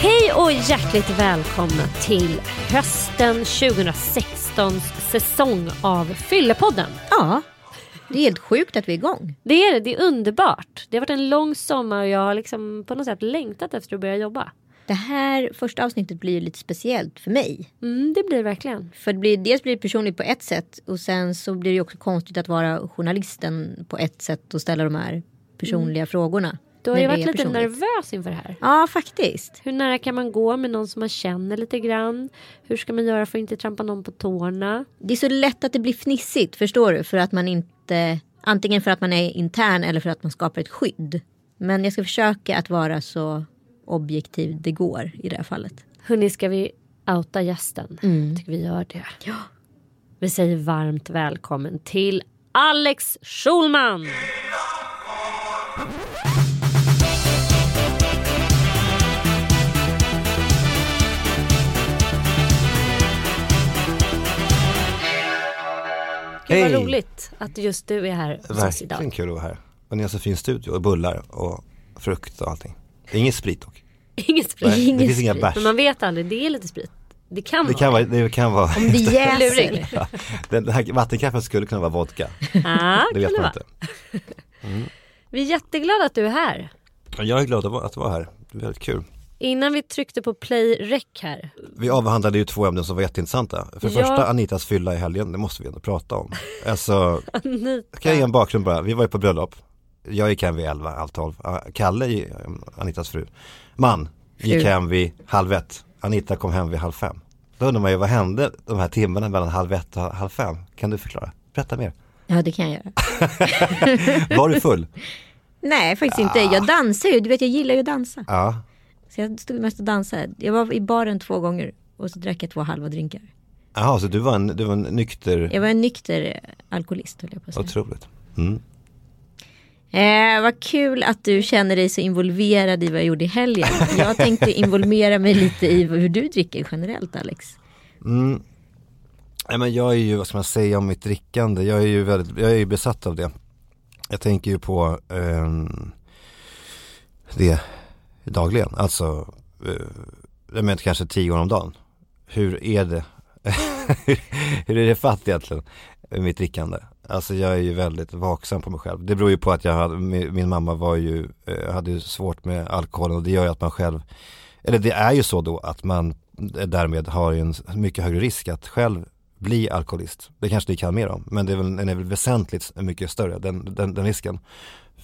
Hej och hjärtligt välkomna till hösten 2016 säsong av Fyllepodden. Ja, det är helt sjukt att vi är igång. Det är det, det är underbart. Det har varit en lång sommar och jag har liksom på något sätt längtat efter att börja jobba. Det här första avsnittet blir lite speciellt för mig. Mm, det blir det verkligen. För det blir, dels blir det personligt på ett sätt och sen så blir det också konstigt att vara journalisten på ett sätt och ställa de här personliga frågorna. Du har ju varit lite personligt. nervös inför det här. Ja, faktiskt. Hur nära kan man gå med någon som man känner lite grann? Hur ska man göra för att inte trampa någon på tårna? Det är så lätt att det blir fnissigt, förstår du? För att man inte, antingen för att man är intern eller för att man skapar ett skydd. Men jag ska försöka att vara så objektiv det går i det här fallet. Hörni, ska vi outa gästen? Mm. Tycker vi gör det. Ja. Vi säger varmt välkommen till Alex Schulman. Gud vad Hej. roligt att just du är här hos oss idag. Verkligen kul att vara här. Och ni har så fin studio och bullar och frukt och allting. Ingen sprit dock. Inget sprit. Nej, det finns inga sprit. bärs. Men man vet aldrig, det är lite sprit. Det kan Det kan vara, det kan vara, Om det jäser. Lurig. ja, den den här vattenkaffen skulle kunna vara vodka. Ah, Det vet kan man vara. inte. Vi är jätteglada att du är här. Jag är glad att vara, att vara här. Det är väldigt kul. Innan vi tryckte på play rec här. Vi avhandlade ju två ämnen som var jätteintressanta. För det Ja. första Anitas fylla i helgen, det måste vi ändå prata om. Alltså, Anita. kan jag ge en bakgrund bara? Vi var ju på bröllop. Jag gick hem vid 11, halv 12. Ah, Kalle, Anitas fru, man, gick hem vid halv ett. Anita kom hem vid halv fem. Då undrar man ju vad hände de här timmarna mellan halv ett och halv fem? Kan du förklara? Berätta mer. Ja, det kan jag göra. Var du full? Nej, faktiskt inte. Jag dansar ju. Du vet, jag gillar ju att dansa. Ja. Så jag stod mest och dansade. Jag var i baren två gånger och så drack jag två halva drinkar. Jaha, så du var en, du var en nykter, Jag var en nykter alkoholist höll jag på att säga. otroligt. Mm. Eh, vad kul att du känner dig så involverad i vad jag gjorde i helgen. Jag tänkte involvera mig lite i hur du dricker generellt Alex. Mm. Nej, men jag är ju, vad ska man säga om mitt drickande, jag är ju väldigt, jag är ju besatt av det. Jag tänker ju på ehm, det dagligen, alltså eh, jag menar kanske tio gånger om dagen. Hur är det? Hur är det fatt egentligen mitt drickande? Alltså jag är ju väldigt vaksam på mig själv. Det beror ju på att jag hade, min, mamma var ju, eh, hade ju svårt med alkoholen och det gör ju att man själv, eller det är ju så då att man därmed har ju en mycket högre risk att själv bli alkoholist. Det kanske ni kan mer om, men det är väl, den är väl väsentligt mycket större, den, den, den risken.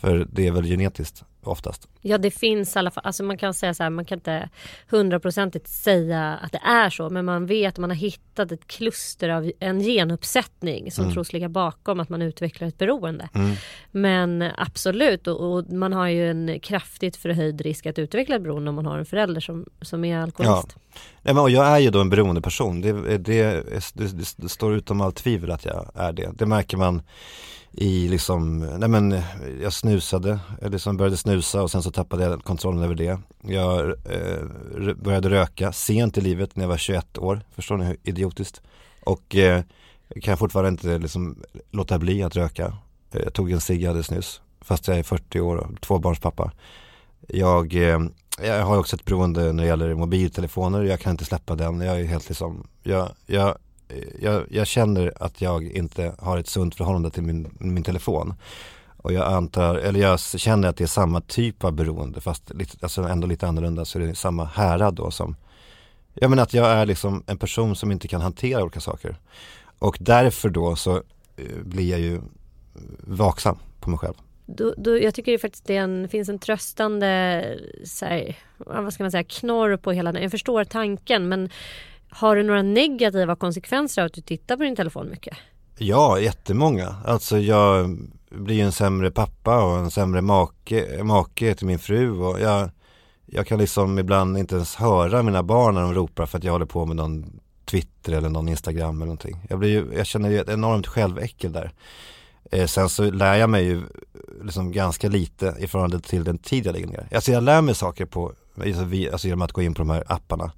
För det är väl genetiskt oftast. Ja det finns i alla fall, alltså man kan säga så här, man kan inte hundraprocentigt säga att det är så men man vet att man har hittat ett kluster av en genuppsättning som tros ligga bakom att man utvecklar ett beroende. Men absolut och, och man har ju en kraftigt förhöjd risk att utveckla ett beroende om man har en förälder som, som är alkoholist. Nej, men, och jag är ju då en beroende person. Det, det, det, det står utom allt tvivel att jag är det. Det märker man i liksom, nej men jag snusade, jag liksom började snusa och sen så tappade jag kontrollen över det. Jag eh, började röka sent i livet när jag var 21 år, förstår ni hur idiotiskt? Och eh, kan fortfarande inte liksom låta bli att röka. Eh, jag tog en cigg alldeles nyss, fast jag är 40 år och tvåbarnspappa. Jag, eh, jag har också ett beroende när det gäller mobiltelefoner, jag kan inte släppa den. Jag är helt liksom, jag, jag, Eh, jag, jag känner att jag inte har ett sunt förhållande till min, min telefon. Och jag antar, eller jag känner att det är samma typ av beroende fast lite, alltså ändå lite annorlunda så är det samma härad då som Jag menar att jag är liksom en person som inte kan hantera olika saker. Och därför då så eh, blir jag ju eh, vaksam på mig själv. Då, då, jag tycker det faktiskt det en, finns en tröstande så här, vad ska man säga, knorr på hela den. Jag förstår tanken men har du några negativa konsekvenser av att du tittar på din telefon mycket? Ja, jättemånga. Alltså jag blir ju en sämre pappa och en sämre make, make till min fru och jag, jag kan liksom ibland inte ens höra mina barn när de ropar för att jag håller på med någon Twitter eller någon Instagram eller någonting. Jag, blir ju, jag känner ju ett enormt själväckel där. Eh, sen så lär jag mig ju liksom ganska lite i förhållande till den tid jag lägger ner. Alltså jag lär mig saker på, alltså, alltså genom att gå in på de här apparna.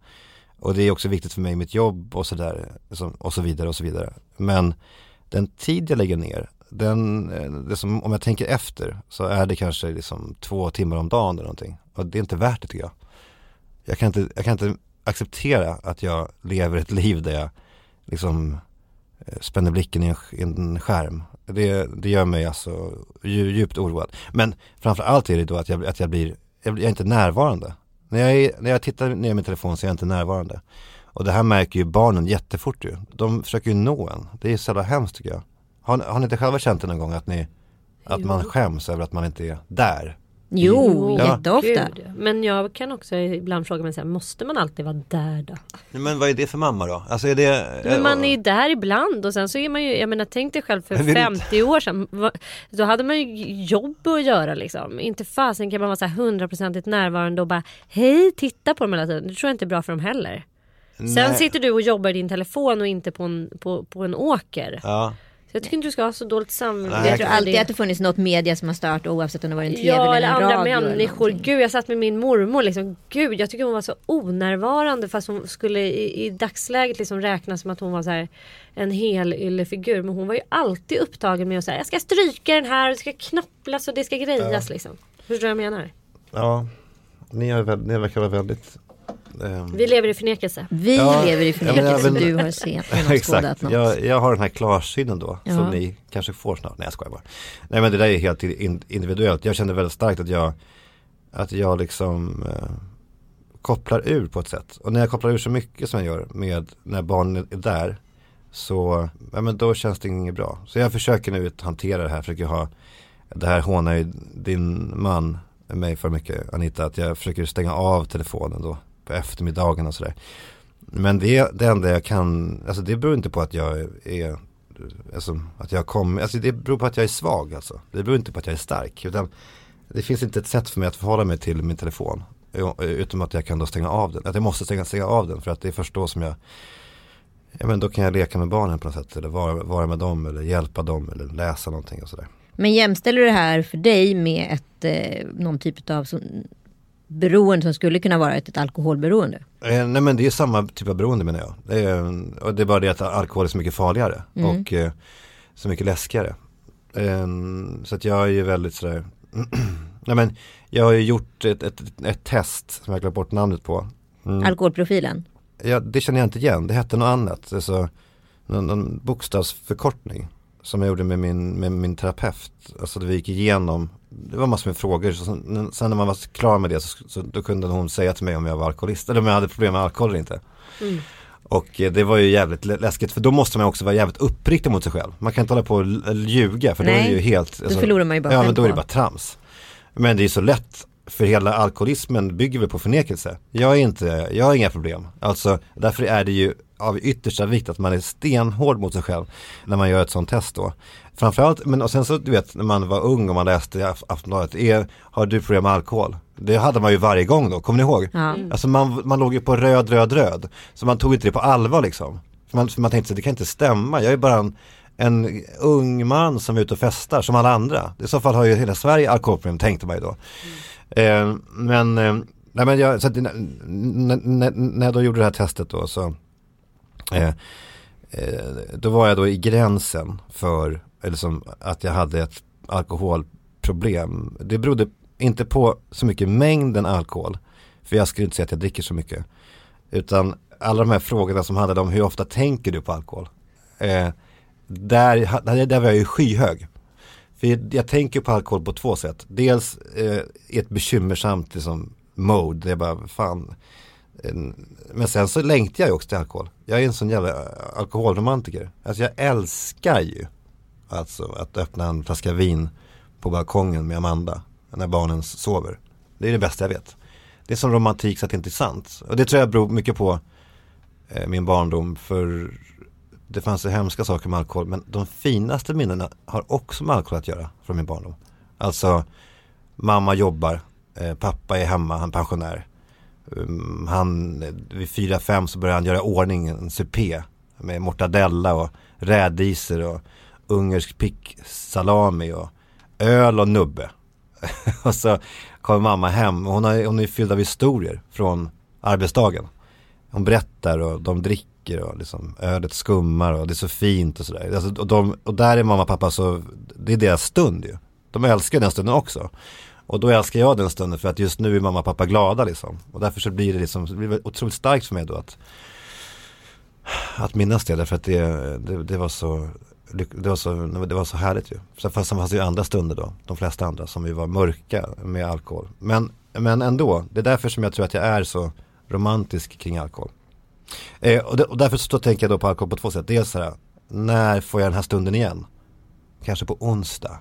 Och det är också viktigt för mig i mitt jobb och sådär, liksom, och så vidare och så vidare. Men den tid jag lägger ner, den, eh, det som, om jag tänker efter så är det kanske liksom två timmar om dagen eller någonting. Och det är inte värt det tycker jag. Jag kan inte, jag kan inte acceptera att jag lever ett liv där jag liksom eh, spänner blicken i en, i en skärm. Det, det gör mig alltså djupt oroad. Men framförallt är det då att jag, att jag blir, jag är inte närvarande. När jag, är, när jag tittar ner i min telefon så är jag inte närvarande. Och det här märker ju barnen jättefort ju. De försöker ju nå en. Det är så jävla hemskt tycker jag. Har, har ni inte själva känt det någon gång att ni, att man skäms över att man inte är där? Jo, ja. jätteofta. Gud. Men jag kan också ibland fråga mig så här, måste man alltid vara där då? Men vad är det för mamma då? Alltså är det, men man är ju där ibland och sen så är man ju, jag menar tänk dig själv för 50 år sedan. Då hade man ju jobb att göra liksom. Inte fasen kan man vara så här hundraprocentigt närvarande och bara hej titta på dem hela tiden. Det tror jag inte är bra för dem heller. Nej. Sen sitter du och jobbar i din telefon och inte på en, på, på en åker. Ja. Jag tycker inte du ska ha så dåligt samvete. Jag tror alltid att det funnits något media som har stört oavsett om det var en tv ja, eller en radio. Ja eller andra människor. Gud jag satt med min mormor liksom. Gud jag tycker hon var så onärvarande fast hon skulle i, i dagsläget liksom räknas som att hon var så här en hel yllefigur. Men hon var ju alltid upptagen med att säga jag ska stryka den här och det ska knopplas och det ska grejas ja. liksom. Förstår du vad jag menar? Ja, ni, är, ni verkar vara väldigt vi lever i förnekelse. Vi ja, lever i förnekelse. Ja, du har sett Exakt. Något. Jag, jag har den här klarsynen då. Ja. Som ni kanske får snart. Nej jag skojar bara. Nej men det där är helt individuellt. Jag känner väldigt starkt att jag Att jag liksom eh, Kopplar ur på ett sätt. Och när jag kopplar ur så mycket som jag gör med när barnen är där. Så, ja men då känns det inget bra. Så jag försöker nu att hantera det här. Försöker ha Det här hånar ju din man mig för mycket Anita. Att jag försöker stänga av telefonen då på eftermiddagen och sådär. Men det, det enda jag kan, alltså det beror inte på att jag är, alltså att jag kommer, alltså det beror på att jag är svag alltså. Det beror inte på att jag är stark. Utan det finns inte ett sätt för mig att förhålla mig till min telefon. Utom att jag kan då stänga av den. Att jag måste stänga, stänga av den för att det är först då som jag Ja men då kan jag leka med barnen på något sätt. Eller vara, vara med dem eller hjälpa dem eller läsa någonting och sådär. Men jämställer du det här för dig med ett, eh, någon typ av beroende som skulle kunna vara ett, ett alkoholberoende? Eh, nej men det är samma typ av beroende menar jag. Det är, och det är bara det att alkohol är så mycket farligare mm. och eh, så mycket läskigare. Eh, så att jag är ju väldigt sådär Nej men jag har ju gjort ett, ett, ett test som jag glömt bort namnet på. Mm. Alkoholprofilen? Ja det känner jag inte igen. Det hette något annat. Alltså, någon, någon bokstavsförkortning som jag gjorde med min, med min terapeut. Alltså vi gick igenom, det var massor med frågor. Så sen, när man var klar med det så, så, då kunde hon säga till mig om jag var alkoholist eller om jag hade problem med alkohol eller inte. Mm. Och eh, det var ju jävligt läskigt för då måste man också vara jävligt uppriktig mot sig själv. Man kan inte hålla på och ljuga för Nej, då är det ju helt Alltså, då förlorar man ju bara Ja men då är det bara trams. Men det är så lätt för hela alkoholismen bygger väl på förnekelse. Jag är inte, jag har inga problem. Alltså därför är det ju av yttersta vikt att man är stenhård mot sig själv när man gör ett sånt test då. Framförallt, men och sen så du vet när man var ung och man läste Aftonbladet, är, har du problem med alkohol? Det hade man ju varje gång då, kommer ni ihåg? Mm. Alltså man, man låg ju på röd, röd, röd. Så man tog inte det på allvar liksom. För man, för man tänkte så det kan inte stämma, jag är bara en, en ung man som är ute och festar som alla andra. I så fall har ju hela Sverige alkoholproblem tänkte man ju då. Mm. Eh, men, eh, nej men jag, så att, när jag då gjorde det här testet då så Eh, eh, då var jag då i gränsen för, eller som att jag hade ett alkoholproblem. Det berodde inte på så mycket mängden alkohol, för jag skulle inte säga att jag dricker så mycket. Utan alla de här frågorna som handlade om hur ofta tänker du på alkohol? Eh, där, där var jag ju skyhög. För jag tänker på alkohol på två sätt. Dels eh, i ett bekymmersamt liksom, mode. Det är bara, fan, men sen så längtar jag ju också till alkohol. Jag är en sån jävla eh, alkoholromantiker. Alltså jag älskar ju alltså att öppna en flaska vin på balkongen med Amanda när barnen sover. Det är det bästa jag vet. Det är som romantik så att det inte är sant. Och det tror jag beror mycket på eh, min barndom. För det fanns så hemska saker med alkohol. Men de finaste minnena har också med alkohol att göra från min barndom. Alltså mamma jobbar, eh, pappa är hemma, han är pensionär. Um, han, vid fyra fem så börjar han göra ordning en supé med mortadella och rädisor och ungersk picksalami och öl och nubbe. och så kommer mamma hem och hon, har, hon är fylld av historier från arbetsdagen. Hon berättar och de dricker och liksom ödet skummar och det är så fint och sådär. Alltså, och, de, och där är mamma och pappa så, det är deras stund ju. De älskar den stunden också. Och då älskar jag den stunden för att just nu är mamma och pappa glada liksom. Och därför så blir det liksom, det blir otroligt starkt för mig då att att minnas det därför att det, det, det var så det var, så, det var så härligt ju. Sen fanns, fanns det ju andra stunder då, de flesta andra som vi var mörka med alkohol. Men, men ändå, det är därför som jag tror att jag är så romantisk kring alkohol. Eh, och, det, och, därför så tänker jag då på alkohol på två sätt. Dels så här, när får jag den här stunden igen? Kanske på onsdag.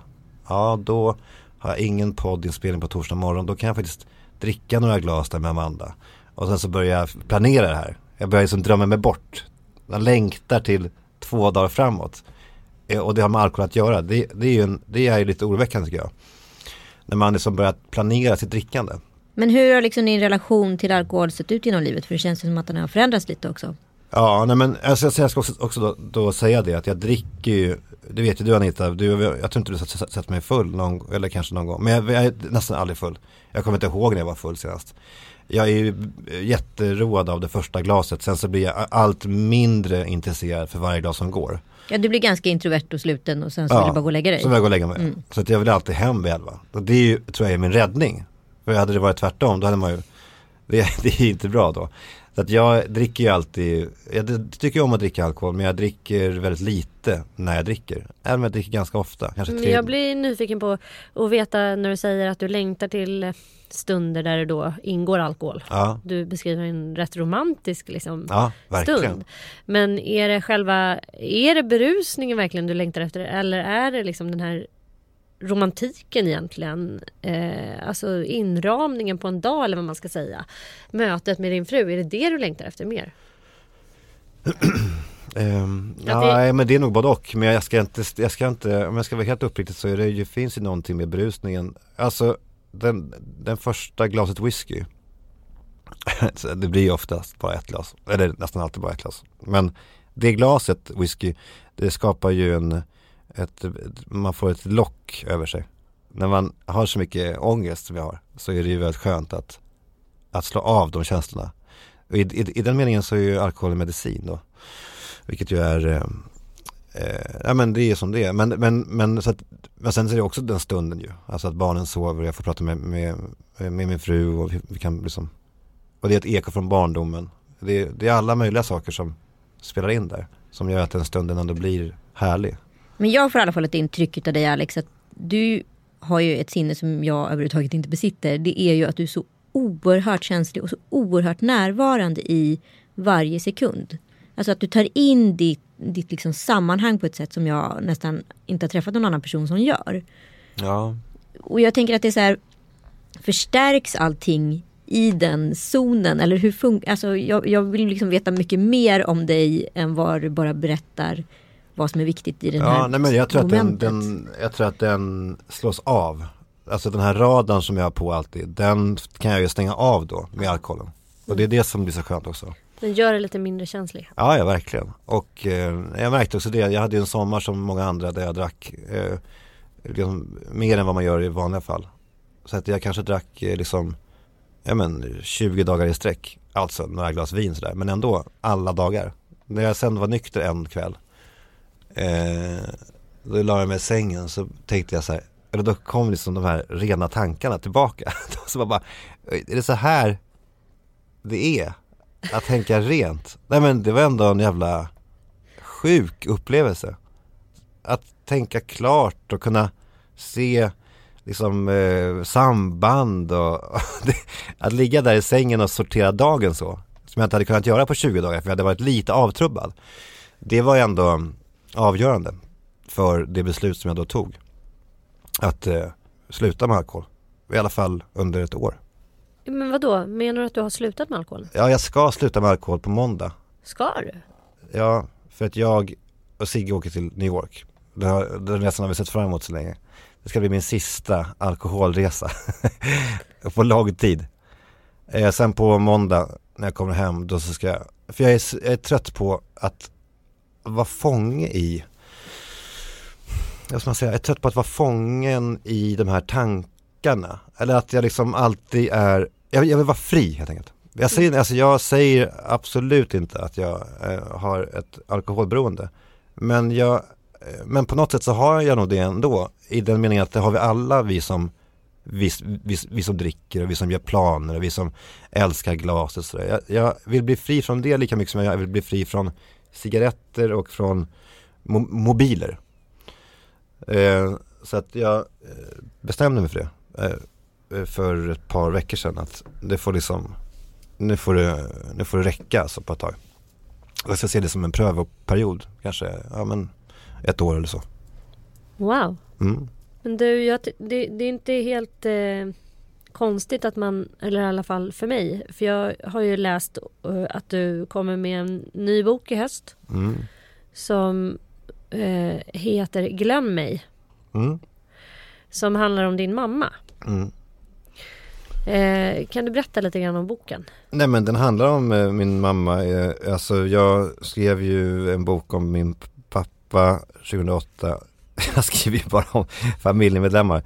Ja, då har jag ingen poddinspelning på torsdag morgon. Då kan jag faktiskt dricka några glas där med Amanda. Och sen så börjar jag planera det här. Jag börjar liksom drömma mig bort. Jag längtar till två dagar framåt. Eh, och det har med alkohol att göra. Det, det är ju en, det är lite oroväckande tycker jag. När man liksom börjar planera sitt drickande. Men hur har liksom din relation till alkohol sett ut genom livet? För det känns som att den har förändrats lite också. Ja, nej men alltså, jag ska också, också då, då, säga det att jag dricker ju, det vet ju du Anita, du, jag tror inte du har sett mig full någon, eller kanske någon gång, men jag, jag, är nästan aldrig full. Jag kommer inte ihåg när jag var full senast. Jag är ju jätteroad av det första glaset, sen så blir jag allt mindre intresserad för varje glas som går. Ja, du blir ganska introvert och sluten och sen så ja, vill du bara gå och lägga dig. så vill jag gå och lägga mig. Mm. Så att jag vill alltid hem vid elva. Och det är ju, tror jag är min räddning. För hade det varit tvärtom, då hade man ju, det, det är inte bra då. Så att jag dricker ju alltid, jag tycker om att dricka alkohol men jag dricker väldigt lite när jag dricker. Även om jag dricker ganska ofta. Kanske tre... Jag blir nyfiken på att veta när du säger att du längtar till stunder där det då ingår alkohol. Ja. Du beskriver en rätt romantisk liksom, ja, stund. Men är det själva, är det berusningen verkligen du längtar efter eller är det liksom den här romantiken egentligen. Eh, alltså inramningen på en dag eller vad man ska säga. Mötet med din fru, är det det du längtar efter mer? um, ja, det... men det är nog både och. Men jag ska inte, jag ska inte, om jag ska vara helt uppriktig så är det ju, finns ju någonting med berusningen. Alltså den, den första glaset whisky. det blir ju oftast bara ett glas. Eller nästan alltid bara ett glas. Men det glaset whisky, det skapar ju en ett, man får ett lock över sig. När man har så mycket ångest som jag har så är det ju väldigt skönt att, att slå av de känslorna. I, i, I, den meningen så är ju alkohol en medicin då. Vilket ju är, eh, eh, ja men det är som det är. Men, men, men, så att, men sen så är det också den stunden ju. Alltså att barnen sover och jag får prata med, med, med min fru och vi, vi kan liksom, och det är ett eko från barndomen. Det, det är alla möjliga saker som spelar in där. Som gör att den stunden ändå blir härlig. Men jag får i alla fall ett intryck av dig Alex att du har ju ett sinne som jag överhuvudtaget inte besitter. Det är ju att du är så oerhört känslig och så oerhört närvarande i varje sekund. Alltså att du tar in ditt, ditt liksom sammanhang på ett sätt som jag nästan inte har träffat någon annan person som gör. Ja. Och jag tänker att det är så här, förstärks allting i den zonen? Eller hur funkar, alltså jag, jag vill liksom veta mycket mer om dig än vad du bara berättar vad som är viktigt i den ja, här nej, men jag tror att den, den, Jag tror att den slås av. Alltså den här radarn som jag har på alltid, den kan jag ju stänga av då med alkoholen. Och det är det som blir så skönt också. Den gör det lite mindre känslig. Ja, ja verkligen. Och eh, jag märkte också det, jag hade ju en sommar som många andra där jag drack eh, liksom, mer än vad man gör i vanliga fall. Så att jag kanske drack eh, liksom, ja men 20 dagar i sträck. Alltså några glas vin sådär, men ändå alla dagar. När jag sen var nykter en kväll Eh, då la jag mig i sängen så tänkte jag så här, eller då kom liksom de här rena tankarna tillbaka. så man bara, är det så här det är? Att tänka rent? Nej men det var ändå en jävla sjuk upplevelse. Att tänka klart och kunna se liksom eh, samband och, och det, att ligga där i sängen och sortera dagen så. Som jag inte hade kunnat göra på 20 dagar för jag hade varit lite avtrubbad. Det var ändå avgörande för det beslut som jag då tog. Att eh, sluta med alkohol. I alla fall under ett år. Men vad då? Menar du att du har slutat med alkohol? Ja, jag ska sluta med alkohol på måndag. Ska du? Ja, för att jag och Sigge åker till New York. Den, resan har vi sett fram emot så länge. Det ska bli min sista alkoholresa på lång tid. Eh, sen på måndag när jag kommer hem då så ska jag, för jag är, jag är trött på att vara fånge i, jag ska man säga, jag är trött på att vara fången i de här tankarna. Eller att jag liksom alltid är, jag, jag vill vara fri helt enkelt. Jag säger, alltså jag säger absolut inte att jag eh, har ett alkoholberoende. Men, jag, eh, men på något sätt så har jag nog det ändå. I den meningen att det har vi alla vi som vi, vi, vi som dricker och vi som gör planer och vi som älskar glas och sådär. Jag, jag vill bli fri från det lika mycket som jag vill bli fri från cigaretter och från mo mobiler. Eh, så att jag eh, bestämde mig för det eh, för ett par veckor sedan att det får liksom nu får det, nu får det räcka alltså på ett tag. Jag ska se det som en prövoperiod, kanske ja, men ett år eller så. Wow. Mm. Men du, jag, det, det är inte helt eh, konstigt att man, eller i alla fall för mig, för jag har ju läst uh, att du kommer med en ny bok i höst. Mm. Som eh, heter Glöm mig. Mm. Som handlar om din mamma. Mm. Eh, kan du berätta lite grann om boken? Nej men den handlar om eh, min mamma. Eh, alltså jag skrev ju en bok om min pappa 2008. Jag skriver ju bara om familjemedlemmar.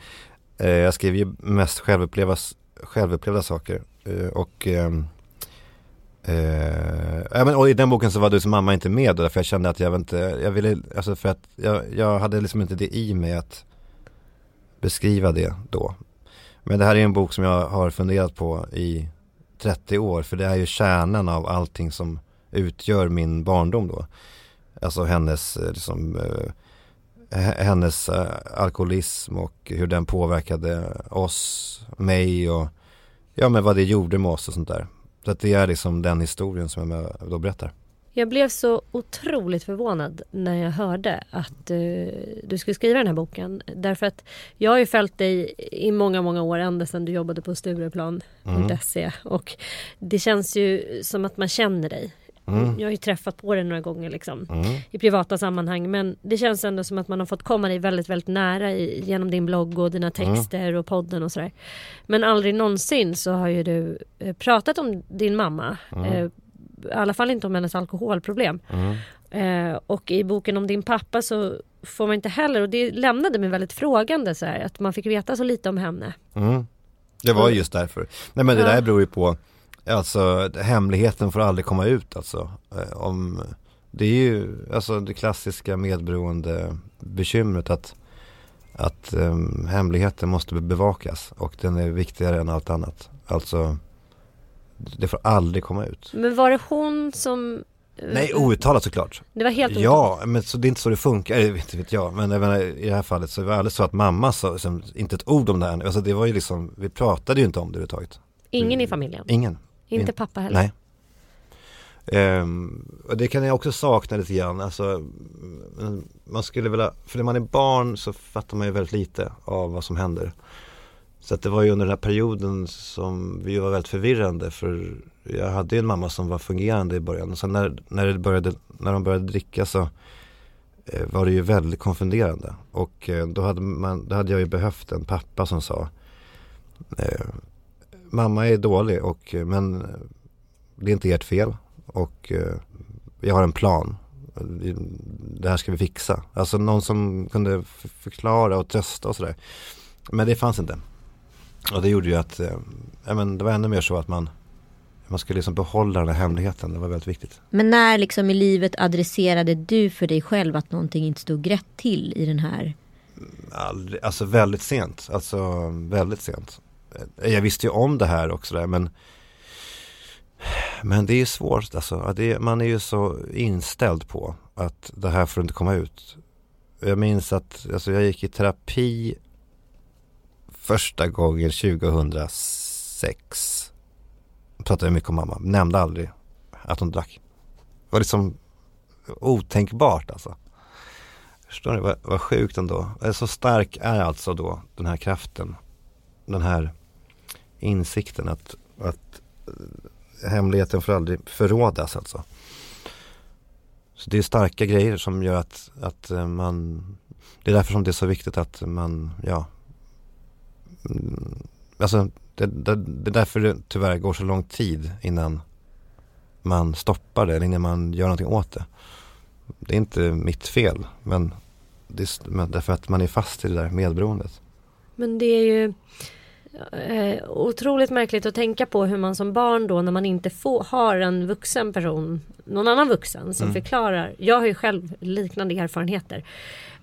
Eh, jag skriver ju mest självupplevda, självupplevda saker. Eh, och, ehm, eh, men, och i den boken så var du som mamma inte med därför jag kände att jag inte, jag ville, alltså för att jag, jag hade liksom inte det i mig att beskriva det då. Men det här är en bok som jag har funderat på i 30 år för det är ju kärnan av allting som utgör min barndom då. Alltså hennes, eh, liksom, eh, hennes eh, alkoholism och hur den påverkade oss, mig och ja men vad det gjorde med oss och sånt där. Så att det är liksom den historien som jag då berättar. Jag blev så otroligt förvånad när jag hörde att uh, du skulle skriva den här boken. Därför att jag har ju följt dig i många, många år, ända sedan du jobbade på Stureplan.se. Mm. Och det känns ju som att man känner dig. Mm. Jag har ju träffat på dig några gånger liksom, mm. i privata sammanhang. Men det känns ändå som att man har fått komma dig väldigt, väldigt nära i, genom din blogg och dina mm. texter och podden och sådär. Men aldrig någonsin så har ju du eh, pratat om din mamma. Mm. Eh, i alla fall inte om hennes alkoholproblem. Mm. Eh, och i boken om din pappa så får man inte heller, och det lämnade mig väldigt frågande så här, att man fick veta så lite om henne. Mm. Det var just därför. Nej men det ja. där beror ju på, alltså hemligheten får aldrig komma ut alltså. Eh, om, det är ju alltså det klassiska medberoende bekymret att, att um, hemligheten måste bevakas och den är viktigare än allt annat. Alltså det får aldrig komma ut. Men var det hon som Nej, outtalat såklart. Det var helt outtalat? Ja, men så det är inte så det funkar, det inte vet jag. Men jag menar, i det här fallet så var det aldrig så att mamma sa liksom, inte ett ord om det här. Alltså det var ju liksom, vi pratade ju inte om det överhuvudtaget. Ingen i familjen? Ingen. Inte In, pappa heller? Nej. Um, och det kan jag också sakna lite grann. Alltså, man skulle vilja, för när man är barn så fattar man ju väldigt lite av vad som händer. Så att det var ju under den här perioden som vi var väldigt förvirrande för jag hade ju en mamma som var fungerande i början. Och sen när, när, det började, när de började dricka så eh, var det ju väldigt konfunderande. Och eh, då, hade man, då hade jag ju behövt en pappa som sa eh, Mamma är dålig och, men det är inte ert fel och eh, jag har en plan. Det här ska vi fixa. Alltså någon som kunde förklara och trösta och sådär. Men det fanns inte. Och det gjorde ju att, eh, ja, men det var ännu mer så att man man skulle liksom behålla den här hemligheten, det var väldigt viktigt. Men när liksom i livet adresserade du för dig själv att någonting inte stod rätt till i den här? Aldrig, alltså väldigt sent, alltså väldigt sent. Eh, jag visste ju om det här också där men Men det är ju svårt alltså, det, man är ju så inställd på att det här får inte komma ut. Jag minns att alltså, jag gick i terapi första gången 2006. Jag pratade mycket om mamma, nämnde aldrig att hon drack. Det var liksom otänkbart alltså. Förstår ni vad, vad sjukt ändå. Så stark är alltså då den här kraften. Den här insikten att, att eh, hemligheten får aldrig förrådas alltså. Så det är starka grejer som gör att, att eh, man Det är därför som det är så viktigt att man, ja, mm, alltså Det, det, det är därför det tyvärr går så lång tid innan man stoppar det eller innan man gör någonting åt det. Det är inte mitt fel men, det är, men därför att man är fast i det där medberoendet. Men det är ju eh, otroligt märkligt att tänka på hur man som barn då när man inte får, har en vuxen person, någon annan vuxen som Mm. förklarar. Jag har ju själv liknande erfarenheter.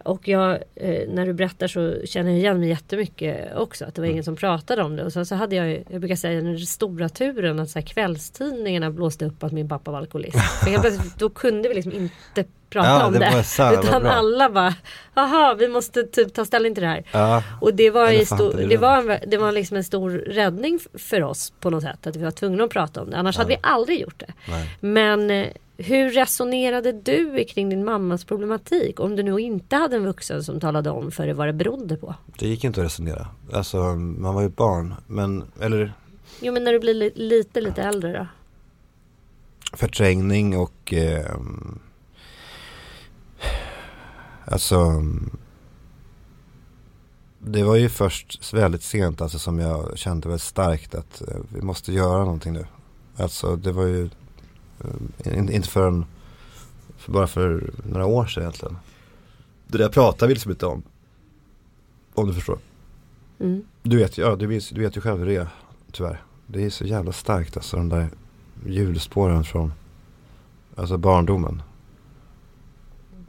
Och jag, eh, när du berättar så känner jag igen mig jättemycket också. Att det var ingen som pratade om det. Och sen så hade jag, jag brukar säga den stora turen att så här, kvällstidningarna blåste upp att min pappa var alkoholist. För då kunde vi liksom inte prata Ja, om det det. jävla utan alla bara, jaha vi måste typ ta ställning till det här. Ja, Och det var, i stor, det, var en, det var liksom en stor räddning för oss på något sätt. Att vi var tvungna att prata om det. Annars hade vi aldrig gjort det. nej. Men eh, hur resonerade du kring din mammas problematik? Om du nu inte hade en vuxen som talade om för dig vad det berodde på. Det gick inte att resonera. Alltså man var ju barn. Men, eller Jo men när du blir li- lite lite äldre då? förträngning och eh, Alltså Det var ju först väldigt sent alltså som jag kände väldigt starkt att eh, vi måste göra någonting nu. Alltså det var ju inte förrän för bara för några år sedan egentligen. Det där pratar vi liksom inte om. Om du förstår. Mm. Du vet, ja, du, vet, du vet ju själv hur det är, tyvärr. Det är så jävla starkt alltså, de där hjulspåren från alltså barndomen.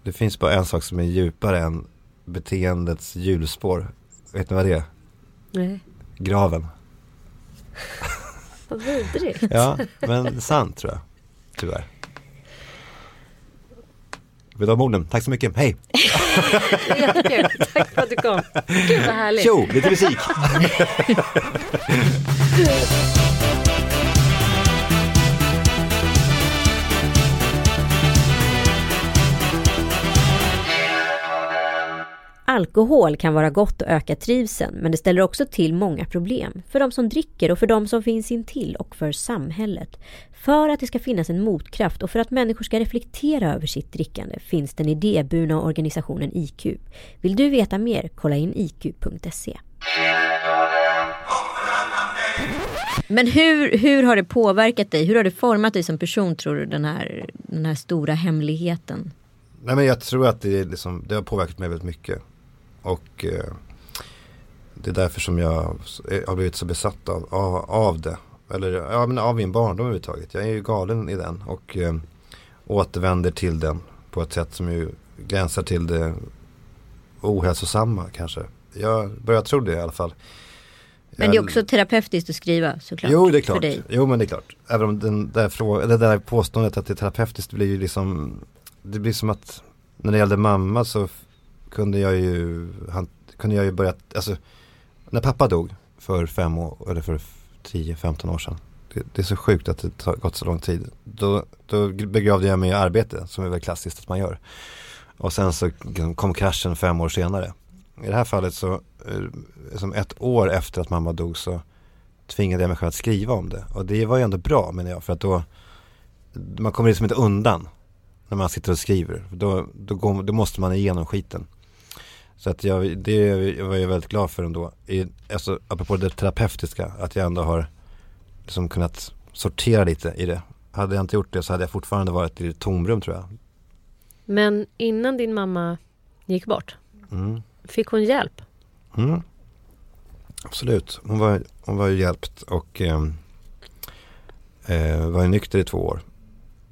Det finns bara en sak som är djupare än beteendets hjulspår. Vet ni vad det är? Nej. Graven. Vad vidrigt. Ja, men sant tror jag. Tyvärr. Du ha orden? Tack så mycket, hej! Jättekul. Tack för att du kom. Gud vad härligt. Tjo, lite musik! Alkohol kan vara gott och öka trivseln men det ställer också till många problem. För de som dricker och för de som finns intill och för samhället. För att det ska finnas en motkraft och för att människor ska reflektera över sitt drickande finns den idéburna organisationen IQ. Vill du veta mer? Kolla in iq.se. Men hur, hur har det påverkat dig? Hur har det format dig som person tror du? Den här, den här stora hemligheten. Nej men jag tror att det, liksom, det har påverkat mig väldigt mycket. Och eh, det är därför som jag s- har blivit så besatt av, av, av det. Eller ja, men av min barndom överhuvudtaget. Jag är ju galen i den och eh, återvänder till den på ett sätt som ju gränsar till det ohälsosamma kanske. Jag börjar tro det i alla fall. Men det är också terapeutiskt att skriva såklart. Jo, det är För klart. dig. Jo, men det är klart. Även om den där frå- det där påståendet att det är terapeutiskt blir ju liksom Det blir som att När det gällde mamma så kunde jag ju han, Kunde jag ju börja Alltså När pappa dog för fem år Eller för 10-15 år sedan det, det är så sjukt att det har gått så lång tid Då, då begravde jag mig i arbete Som är väl klassiskt att man gör Och sen så kom kraschen fem år senare I det här fallet så eh, Som ett år efter att mamma dog så tvingade jag mig själv att skriva om det. Och det var ju ändå bra menar jag. För att då, man kommer liksom inte undan när man sitter och skriver. Då, då, går, då måste man igenom skiten. Så att jag, det var jag väldigt glad för ändå. I, alltså, apropå det terapeutiska, att jag ändå har liksom kunnat sortera lite i det. Hade jag inte gjort det så hade jag fortfarande varit i ett tomrum tror jag. Men innan din mamma gick bort, Mm. fick hon hjälp? Mm. Absolut, hon var, hon var ju hjälpt och ehm, eh, var ju nykter i två år.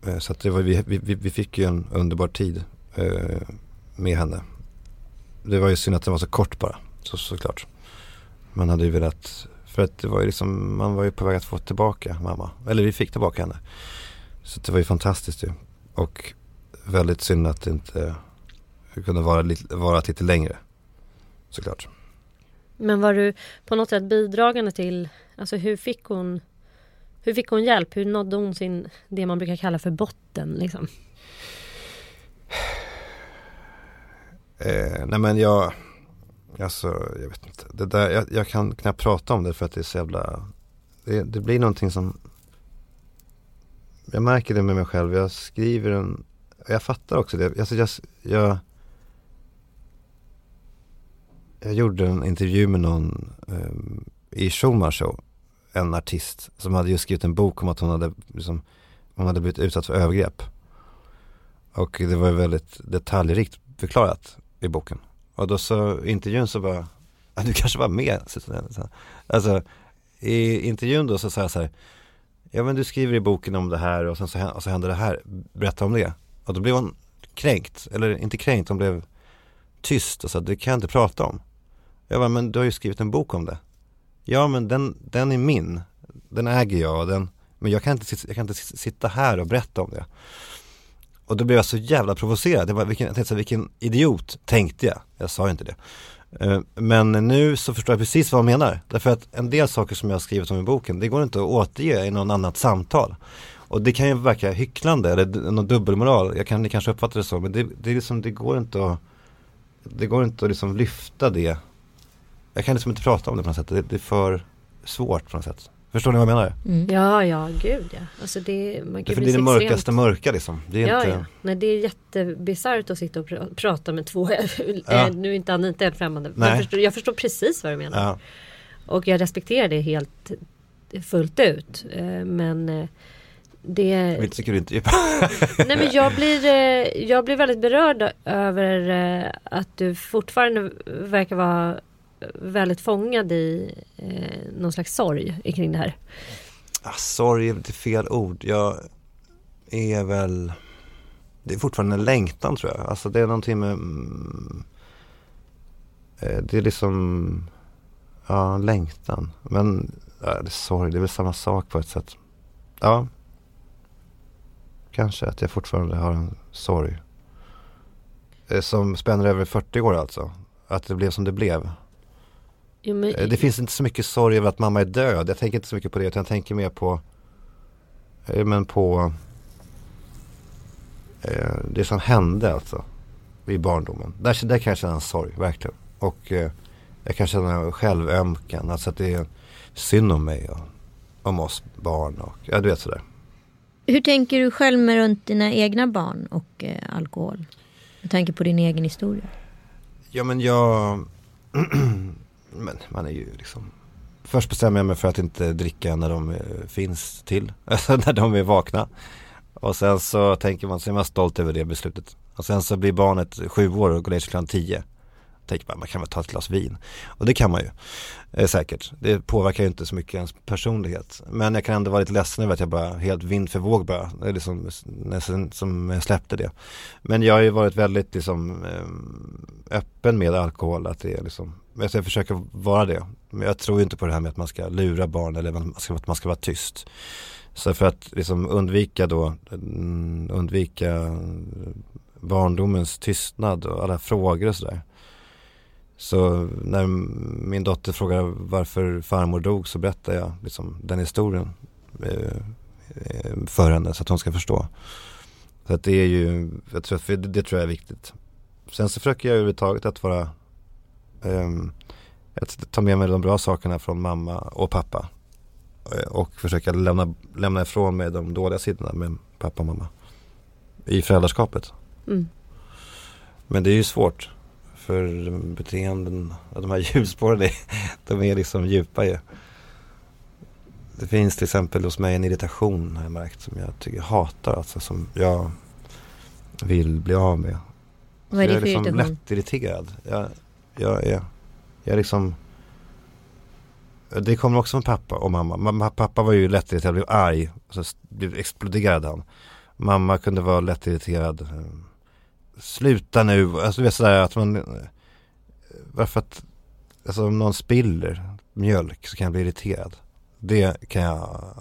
Eh, så att det var, vi, vi, vi fick ju en underbar tid eh, med henne. Det var ju synd att den var så kort bara, så, såklart. Man hade ju velat, för att det var ju liksom, man var ju på väg att få tillbaka mamma. Eller vi fick tillbaka henne. Så det var ju fantastiskt ju. Och väldigt synd att det inte kunde vara lite, vara lite längre. Såklart. Men var du på något sätt bidragande till, alltså hur fick hon hur fick hon hjälp? Hur nådde hon sin, det man brukar kalla för botten liksom? Eh, nej men jag, alltså jag vet inte. Det där, jag, jag kan knappt prata om det för att det är så jävla, det, det blir någonting som, jag märker det med mig själv. Jag skriver en, jag fattar också det. Alltså jag, jag, jag gjorde en intervju med någon eh, i Schulman show en artist som hade just skrivit en bok om att hon hade, liksom, hon hade blivit utsatt för övergrepp. Och det var ju väldigt detaljrikt förklarat i boken. Och då så intervjun så bara, du kanske var med. Alltså i intervjun då så sa jag så här, ja men du skriver i boken om det här och sen så, och så händer det här, berätta om det. Och då blev hon kränkt, eller inte kränkt, hon blev tyst och sa, det kan jag inte prata om. Jag bara, men du har ju skrivit en bok om det. Ja men den, den är min, den äger jag och den, men jag kan, inte, jag kan inte sitta här och berätta om det. Och då blev jag så jävla provocerad. Jag, bara, vilken, jag tänkte, vilken idiot tänkte jag. Jag sa inte det. Eh, men nu så förstår jag precis vad hon menar. Därför att en del saker som jag har skrivit om i boken, det går inte att återge i någon annat samtal. Och det kan ju verka hycklande eller någon dubbelmoral. Jag kan, ni kanske uppfattar det så. Men det, det, är liksom, det går inte att Det går inte att liksom lyfta det. Jag kan liksom inte prata om det på något sätt. Det, det är för svårt på något sätt. Förstår ni vad jag menar? Mm. Ja, ja, gud ja. Alltså det, man kan För det är det mörkaste extremt... mörka liksom. Det är ja, inte... ja. Nej, det är jättebisarrt att sitta och pr prata med två, ja. nu är inte Anita helt främmande. Men jag förstår, jag förstår precis vad du menar. Ja. Och jag respekterar det helt fullt ut. Eh, men eh, det... Kul intervju. Nej men jag blir, eh, jag blir väldigt berörd över att du fortfarande verkar vara väldigt fångad i eh, någon slags sorg kring det här? Ah, sorg är lite fel ord. Jag är väl Det är fortfarande en längtan tror jag. Alltså det är någonting med mm, eh, Det är liksom Ja, längtan. Men ja, det är sorg, det är väl samma sak på ett sätt. Ja. Kanske att jag fortfarande har en sorg. Eh, som spänner över 40 år alltså. Att det blev som det blev. Jo, men... Eh, det finns inte så mycket sorg över att mamma är död. Jag tänker inte så mycket på det. Utan jag tänker mer på eh, men på eh, det som hände alltså i barndomen. Där, där kan jag känna en sorg, verkligen. Och eh, jag kan känna självömkan. Alltså att det är synd om mig och om oss barn. Och, ja, du vet sådär. Hur tänker du själv med runt dina egna barn och eh, alkohol? Med tanke på din egen historia. Ja men jag men man är ju liksom Först bestämmer jag mig för att inte dricka när de eh, finns till, alltså när de är vakna. Och sen så tänker man, så är man stolt över det beslutet. Och sen så blir barnet sju år och går ner till klockan tio tänker man, man kan väl ta ett glas vin. Och det kan man ju, eh, säkert. Det påverkar ju inte så mycket ens personlighet. Men jag kan ändå vara lite ledsen över att jag bara helt vind för våg bara, liksom, nästan som jag släppte det. Men jag har ju varit väldigt liksom ehm, öppen med alkohol, att det är liksom, jag försöker vara det. Men jag tror inte på det här med att man ska lura barn eller att man ska vara tyst. Så för att liksom undvika då, mm, undvika barndomens tystnad och alla frågor och sådär. Så när min dotter frågar varför farmor dog så berättar jag liksom den historien eh, eh, för henne så att hon ska förstå. Så att det är ju, jag tror det, det tror jag är viktigt. Sen så försöker jag överhuvudtaget att vara, att ta med mig de bra sakerna från mamma och pappa. Eh, och försöka lämna, lämna ifrån mig de dåliga sidorna med pappa och mamma. I föräldraskapet. Mm. Men det är ju svårt. För beteenden, de här hjulspåren, de är liksom djupa ju. Det finns till exempel hos mig en irritation har jag märkt som jag tycker jag hatar alltså som jag vill bli av med. Vad är det jag för är liksom irritation? lättirriterad. Jag, jag är, jag är liksom det kommer också från pappa och mamma. Pappa var ju lättirriterad, blev arg, så exploderade han. Mamma kunde vara lättirriterad eh, sluta nu, alltså du vet sådär att man eh, Varför att Alltså om någon spiller mjölk så kan jag bli irriterad Det kan jag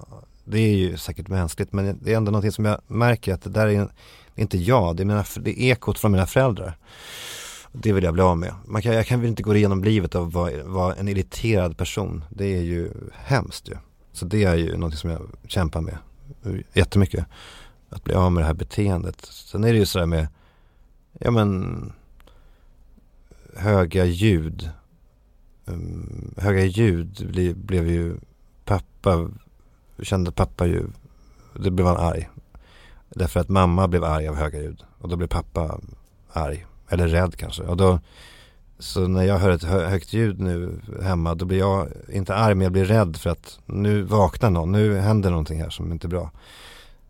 Det är ju säkert mänskligt men det är ändå någonting som jag märker att det där är inte jag, det är, mina, det är ekot från mina föräldrar det vill jag bli av med. Man kan, jag kan väl inte gå igenom livet och vara, vara en irriterad person. Det är ju hemskt ju. Så det är ju någonting som jag kämpar med jättemycket. Att bli av med det här beteendet. Sen är det ju sådär med ja men höga ljud. Um, höga ljud ble, blev ju pappa, kände pappa ju, det blev han arg. Därför att mamma blev arg av höga ljud och då blev pappa arg. Eller rädd kanske. Och då så när jag hör ett hö högt ljud nu hemma då blir jag inte arg men jag blir rädd för att nu vaknar någon, nu händer någonting här som inte är bra.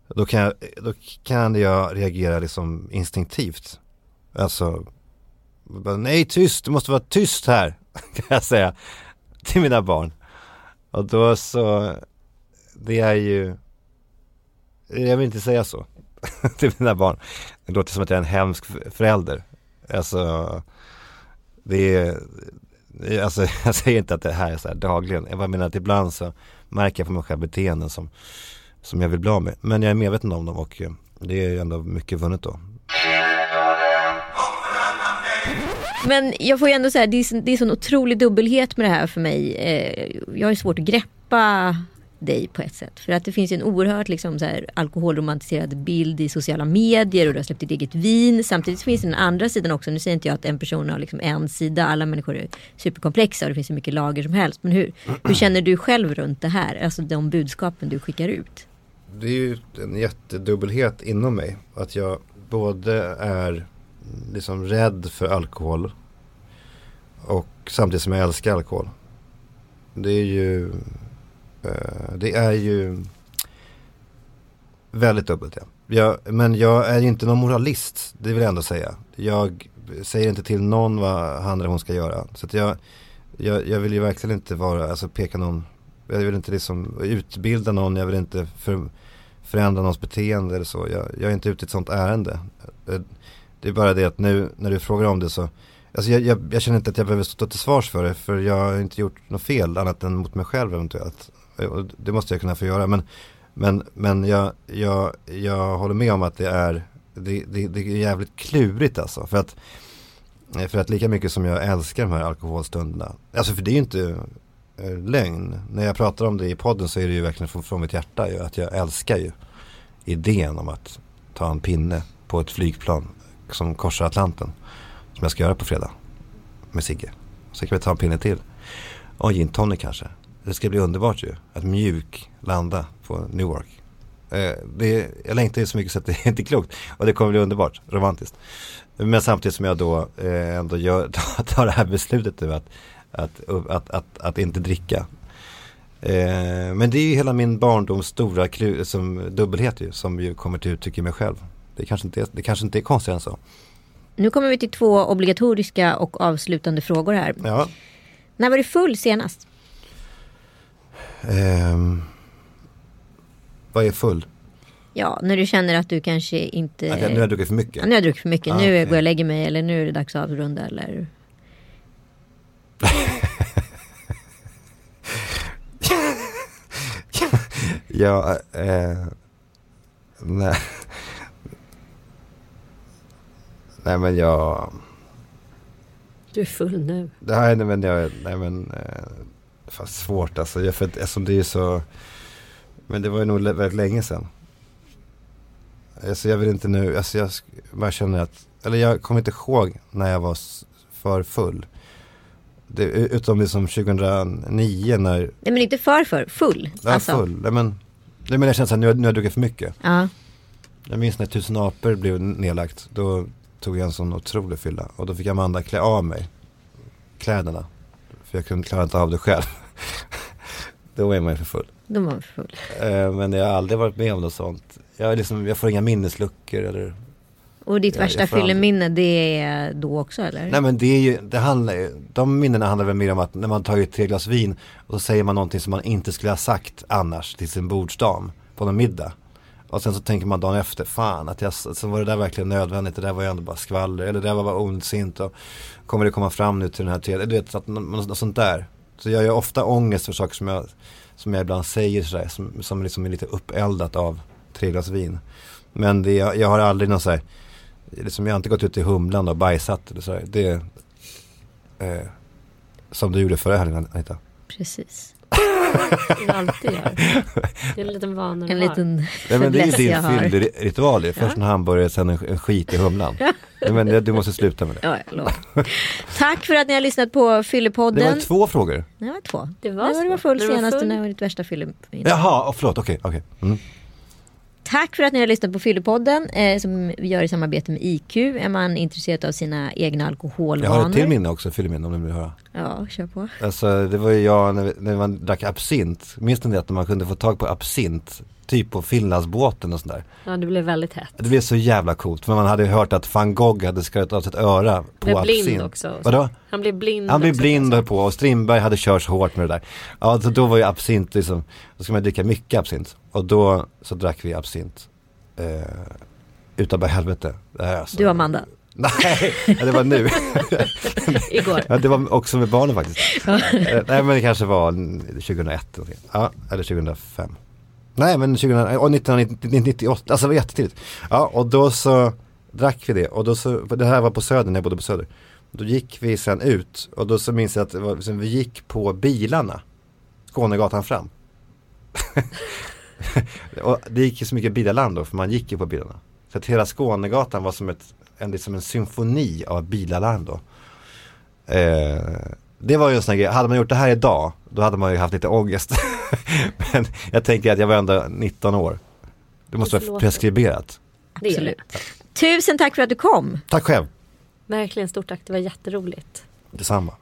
Då kan jag, då kan jag reagera liksom instinktivt. Alltså, bara, nej tyst, det måste vara tyst här, kan jag säga till mina barn. Och då så, det är ju, jag vill inte säga så till mina barn. Det låter som att jag är en hemsk förälder. Alltså, det är, alltså jag säger inte att det här är så här dagligen. Jag bara menar att ibland så märker jag på mig själv beteenden som, som jag vill bli av med. Men jag är medveten om dem och eh, det är ju ändå mycket vunnet då. Men jag får ju ändå säga, det är, det är sån otrolig dubbelhet med det här för mig. Eh, jag har ju svårt att greppa dig på ett sätt. För att det finns en oerhört liksom, så här, alkoholromantiserad bild i sociala medier och du har släppt ditt eget vin. Samtidigt finns det den andra sidan också. Nu säger inte jag att en person har liksom en sida. Alla människor är superkomplexa och det finns hur mycket lager som helst. Men hur, hur känner du själv runt det här? Alltså de budskapen du skickar ut. Det är ju en jättedubbelhet inom mig. Att jag både är liksom rädd för alkohol och samtidigt som jag älskar alkohol. Det är ju Eh, det är ju väldigt dubbelt ja. Jag, men jag är ju inte någon moralist, det vill jag ändå säga. Jag säger inte till någon vad han eller hon ska göra. Så att jag, jag, jag vill ju verkligen inte vara, alltså peka någon, jag vill inte liksom utbilda någon, jag vill inte för, förändra någons beteende eller så. Jag, jag är inte ute i ett sånt ärende. Eh, det är bara det att nu när du frågar om det så Alltså jag, jag, jag, känner inte att jag behöver stå till svars för det för jag har inte gjort något fel annat än mot mig själv eventuellt. Eh, det måste jag kunna få göra. Men, men, men jag, jag, jag håller med om att det är, det, det, det är jävligt klurigt alltså. För att, eh, för att lika mycket som jag älskar de här alkoholstunderna. Alltså för det är ju inte äh, lögn. När jag pratar om det i podden så är det ju verkligen från, från mitt hjärta. Ju, att jag älskar ju idén om att ta en pinne på ett flygplan som korsar Atlanten. Som jag ska göra på fredag. Med Sigge. Så kan vi ta en pinne till. Och gin tonic kanske. Det ska bli underbart ju. Att mjuk landa på Newark. Eh, det, jag längtar ju så mycket så att det är inte klokt. Och det kommer bli underbart, romantiskt. Men samtidigt som jag då eh, ändå gör, tar det här beslutet nu att, att, att, att, att inte dricka. Eh, men det är ju hela min barndoms stora som, dubbelhet ju, som ju kommer till uttryck i mig själv. Det kanske inte är, det kanske inte är konstigare än så. Nu kommer vi till två obligatoriska och avslutande frågor här. Ja. När var du full senast? Um, vad är full? Ja, när du känner att du kanske inte... Att jag, nu har jag druckit för mycket? Ja, nu har jag druckit för mycket. Ah, nu okay. går jag och lägger mig eller nu är det dags att avrunda eller... ja, eh, nej. Nej men jag... Du är full nu. Nej, nej men jag, nej men... Eh, Fast svårt alltså, för, eftersom det är så Men det var ju nog väldigt länge sedan. Alltså jag vill inte nu, alltså jag bara känner att Eller jag kommer inte ihåg när jag var för full. Det, Utom liksom 2009 när Nej men inte för för, full Ja alltså. full, nej men Nej men jag känner att nu, nu har jag druckit för mycket. Ja. Jag minns när Tusen apor blev nedlagt. Då tog jag en sån otrolig fylla. Och då fick Amanda klä av mig. Kläderna för jag kunde klara inte av det själv. Då är man ju för full. Då var man för full. Eh, men jag har aldrig varit med om något sånt. Jag, liksom, jag får inga minnesluckor eller och ditt jag, värsta jag fylleminne det är då också eller? Nej men det är ju, det handlar, de minnena handlar väl mer om att när man tar tre glas vin och så säger man någonting som man inte skulle ha sagt annars till sin bordsdam på någon middag. Och sen så tänker man dagen efter, fan att jag, så var det där verkligen nödvändigt, det där var ju ändå bara skvaller, eller det där var bara ondsint och kommer det komma fram nu till den här tredje, du vet, så att, något sånt där. Så jag gör ofta ångest för saker som jag, som jag ibland säger sådär, som, som liksom är lite uppeldat av tre glas vin. Men det, jag, jag har aldrig någon sådär, liksom jag har inte gått ut i Humlan och bajsat eller sådär. Det, eh, som du gjorde förra helgen Anita. Precis. Det alltid gör. Det är en liten vana En liten Nej, men Det är din fyllritual. Först en hamburgare, sen en, en skit i humlan. Nej, men du måste sluta med det. Ja, Tack för att ni har lyssnat på Fyllepodden. Det var två frågor. Det var två. Det var, det var, det var full senast, när var ditt värsta fylleminne. Jaha, oh, förlåt, okej. Okay, okay. Mm. Tack för att ni har lyssnat på Fyllepodden eh, som vi gör i samarbete med IQ. Är man intresserad av sina egna alkoholvanor? Jag har ett till minne också, fylleminne om ni vill höra. Ja, kör på. Alltså det var ju jag när, vi, när man drack absint. Minns ni det att man kunde få tag på absint? Typ på Finlandsbåten och sådär. Ja, det blev väldigt hett. Det blev så jävla coolt. För man hade ju hört att van Gogh hade skurit av sitt öra på Blev absint. blind också. Vadå? Han blev blind Han blev också, blind och på och Strindberg hade kört så hårt med det där. Ja, så då var ju absint liksom, då ska man dricka mycket absint. Och då så drack vi absint. Eh, utav bara helvete. Alltså. Du Amanda. Nej, det var nu. Igår. ja, det var också med barnen faktiskt. Eh, Nej men det kanske var 2001 eller någonting. Ja, eller 2005. Nej men 2000, och 1998, alltså det var jättetidigt. Ja och då så drack vi det och då så, det här var på Söder när jag bodde på Söder. Då gick vi sen ut och då så minns jag att var, vi gick på bilarna. Skånegatan fram. och det gick ju så mycket bilarland då för man gick ju på bilarna. Så att hela Skånegatan var som, ett, en, liksom en symfoni av bilalarm då. Eh, det var ju en sån grej, hade man gjort det här idag då hade man ju haft lite ångest. Men jag tänker att jag var ändå 19 år. Det måste Det vara preskriberat. Det är det. Absolut. Tusen tack för att du kom. Tack själv, Verkligen stort tack, det var jätteroligt. detsamma.